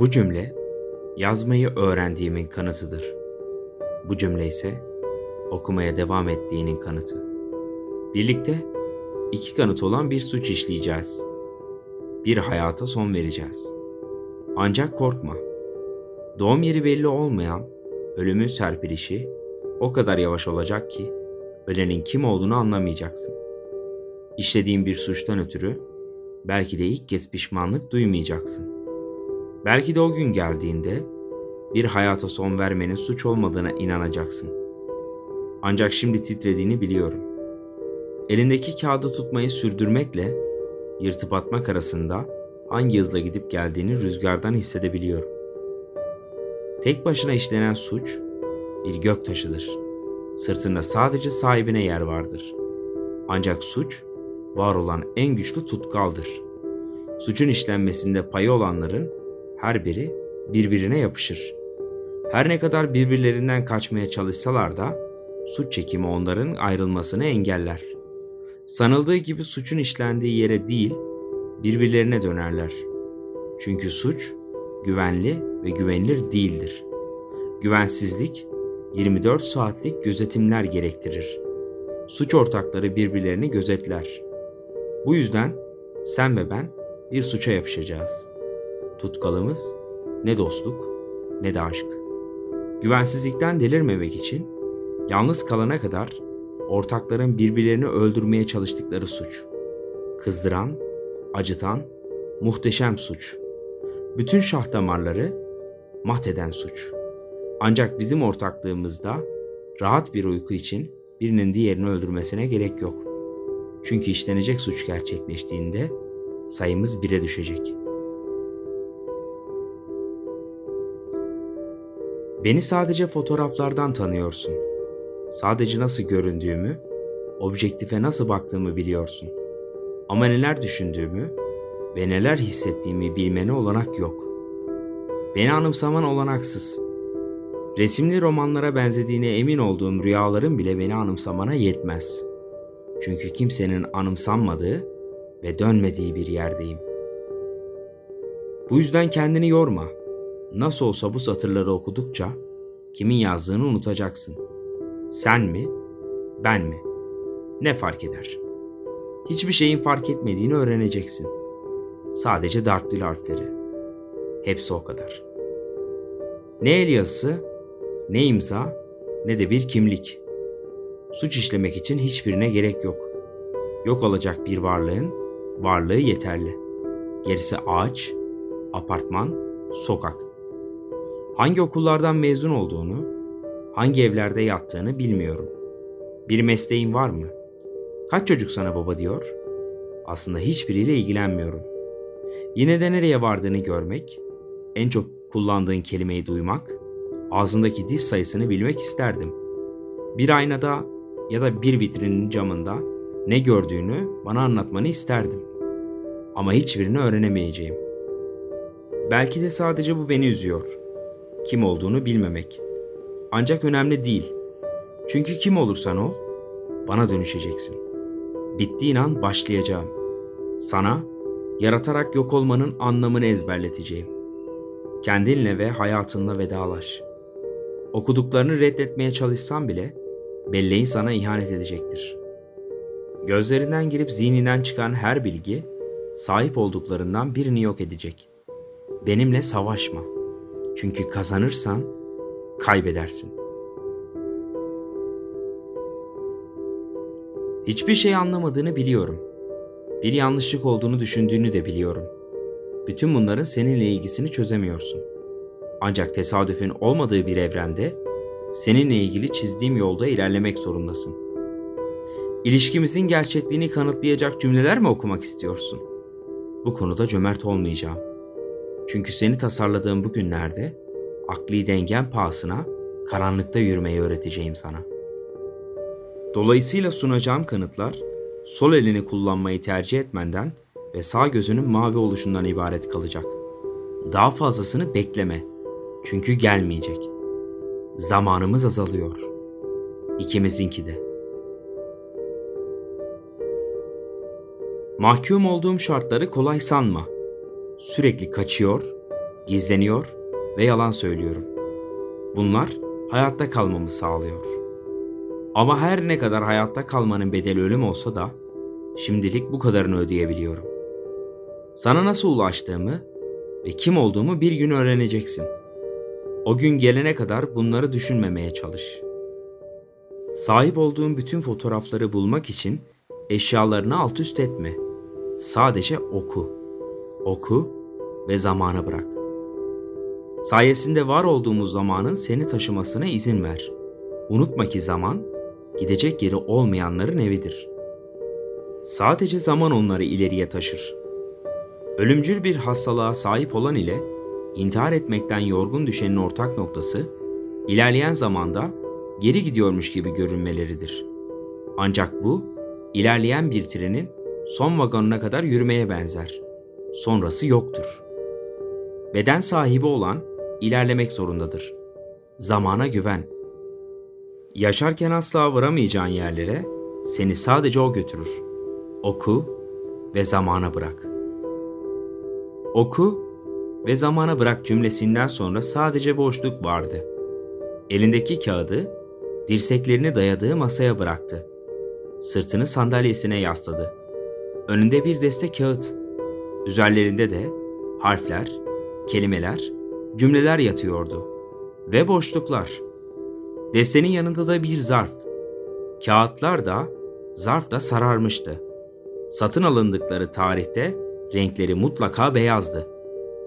Bu cümle yazmayı öğrendiğimin kanıtıdır. Bu cümle ise okumaya devam ettiğinin kanıtı. Birlikte iki kanıt olan bir suç işleyeceğiz. Bir hayata son vereceğiz. Ancak korkma. Doğum yeri belli olmayan ölümün serpilişi o kadar yavaş olacak ki ölenin kim olduğunu anlamayacaksın. İşlediğin bir suçtan ötürü belki de ilk kez pişmanlık duymayacaksın. Belki de o gün geldiğinde bir hayata son vermenin suç olmadığına inanacaksın. Ancak şimdi titrediğini biliyorum. Elindeki kağıdı tutmayı sürdürmekle yırtıp atmak arasında hangi hızla gidip geldiğini rüzgardan hissedebiliyorum. Tek başına işlenen suç bir gök taşıdır. Sırtında sadece sahibine yer vardır. Ancak suç var olan en güçlü tutkaldır. Suçun işlenmesinde payı olanların her biri birbirine yapışır. Her ne kadar birbirlerinden kaçmaya çalışsalar da suç çekimi onların ayrılmasını engeller. Sanıldığı gibi suçun işlendiği yere değil, birbirlerine dönerler. Çünkü suç güvenli ve güvenilir değildir. Güvensizlik 24 saatlik gözetimler gerektirir. Suç ortakları birbirlerini gözetler. Bu yüzden sen ve ben bir suça yapışacağız. Tutkalımız ne dostluk ne de aşk. Güvensizlikten delirmemek için yalnız kalana kadar ortakların birbirlerini öldürmeye çalıştıkları suç. Kızdıran, acıtan, muhteşem suç. Bütün şah damarları maheden suç. Ancak bizim ortaklığımızda rahat bir uyku için birinin diğerini öldürmesine gerek yok. Çünkü işlenecek suç gerçekleştiğinde sayımız bire düşecek. Beni sadece fotoğraflardan tanıyorsun. Sadece nasıl göründüğümü, objektife nasıl baktığımı biliyorsun. Ama neler düşündüğümü ve neler hissettiğimi bilmene olanak yok. Beni anımsaman olanaksız. Resimli romanlara benzediğine emin olduğum rüyaların bile beni anımsamana yetmez. Çünkü kimsenin anımsanmadığı ve dönmediği bir yerdeyim. Bu yüzden kendini yorma. Nasıl olsa bu satırları okudukça kimin yazdığını unutacaksın. Sen mi, ben mi? Ne fark eder? Hiçbir şeyin fark etmediğini öğreneceksin. Sadece dartlı harfleri. Hepsi o kadar. Ne el yazısı, ne imza, ne de bir kimlik. Suç işlemek için hiçbirine gerek yok. Yok olacak bir varlığın varlığı yeterli. Gerisi ağaç, apartman, sokak. Hangi okullardan mezun olduğunu, hangi evlerde yattığını bilmiyorum. Bir mesleğin var mı? Kaç çocuk sana baba diyor? Aslında hiçbiriyle ilgilenmiyorum. Yine de nereye vardığını görmek, en çok kullandığın kelimeyi duymak, ağzındaki diş sayısını bilmek isterdim. Bir aynada ya da bir vitrinin camında ne gördüğünü bana anlatmanı isterdim. Ama hiçbirini öğrenemeyeceğim. Belki de sadece bu beni üzüyor. Kim olduğunu bilmemek. Ancak önemli değil. Çünkü kim olursan ol, bana dönüşeceksin. Bittiğin an başlayacağım. Sana yaratarak yok olmanın anlamını ezberleteceğim. Kendinle ve hayatınla vedalaş. Okuduklarını reddetmeye çalışsan bile belleğin sana ihanet edecektir. Gözlerinden girip zihninden çıkan her bilgi sahip olduklarından birini yok edecek. Benimle savaşma. Çünkü kazanırsan kaybedersin. Hiçbir şey anlamadığını biliyorum. Bir yanlışlık olduğunu düşündüğünü de biliyorum. Bütün bunların seninle ilgisini çözemiyorsun. Ancak tesadüfün olmadığı bir evrende seninle ilgili çizdiğim yolda ilerlemek zorundasın. İlişkimizin gerçekliğini kanıtlayacak cümleler mi okumak istiyorsun? Bu konuda cömert olmayacağım. Çünkü seni tasarladığım bu günlerde akli dengen pahasına karanlıkta yürümeyi öğreteceğim sana. Dolayısıyla sunacağım kanıtlar sol elini kullanmayı tercih etmenden ve sağ gözünün mavi oluşundan ibaret kalacak. Daha fazlasını bekleme. Çünkü gelmeyecek. Zamanımız azalıyor. İkimizinki de. Mahkum olduğum şartları kolay sanma. Sürekli kaçıyor, gizleniyor ve yalan söylüyorum. Bunlar hayatta kalmamı sağlıyor. Ama her ne kadar hayatta kalmanın bedeli ölüm olsa da şimdilik bu kadarını ödeyebiliyorum. Sana nasıl ulaştığımı ve kim olduğumu bir gün öğreneceksin. O gün gelene kadar bunları düşünmemeye çalış. Sahip olduğun bütün fotoğrafları bulmak için eşyalarını alt üst etme. Sadece oku. Oku ve zamana bırak. Sayesinde var olduğumuz zamanın seni taşımasına izin ver. Unutma ki zaman, gidecek yeri olmayanların evidir. Sadece zaman onları ileriye taşır. Ölümcül bir hastalığa sahip olan ile intihar etmekten yorgun düşenin ortak noktası, ilerleyen zamanda geri gidiyormuş gibi görünmeleridir. Ancak bu, ilerleyen bir trenin son vagonuna kadar yürümeye benzer. Sonrası yoktur. Beden sahibi olan ilerlemek zorundadır. Zamana güven. Yaşarken asla varamayacağın yerlere seni sadece o götürür. Oku ve zamana bırak. Oku ve zamana bırak cümlesinden sonra sadece boşluk vardı. Elindeki kağıdı dirseklerini dayadığı masaya bıraktı. Sırtını sandalyesine yasladı. Önünde bir deste kağıt. Üzerlerinde de harfler, kelimeler, cümleler yatıyordu. Ve boşluklar. Destenin yanında da bir zarf. Kağıtlar da, zarf da sararmıştı. Satın alındıkları tarihte renkleri mutlaka beyazdı.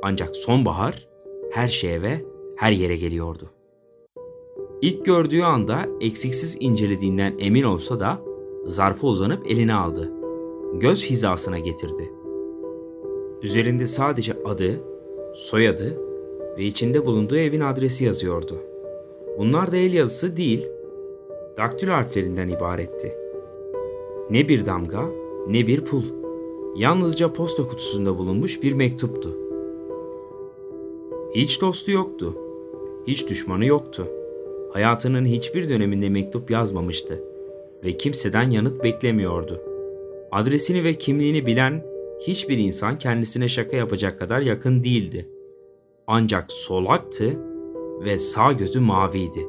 Ancak sonbahar her şeye ve her yere geliyordu. İlk gördüğü anda eksiksiz incelediğinden emin olsa da zarfı uzanıp eline aldı. Göz hizasına getirdi. Üzerinde sadece adı, soyadı ve içinde bulunduğu evin adresi yazıyordu. Bunlar da el yazısı değil, daktilo harflerinden ibaretti. Ne bir damga, ne bir pul. Yalnızca posta kutusunda bulunmuş bir mektuptu. Hiç dostu yoktu. Hiç düşmanı yoktu. Hayatının hiçbir döneminde mektup yazmamıştı ve kimseden yanıt beklemiyordu. Adresini ve kimliğini bilen hiçbir insan kendisine şaka yapacak kadar yakın değildi. Ancak solaktı ve sağ gözü maviydi.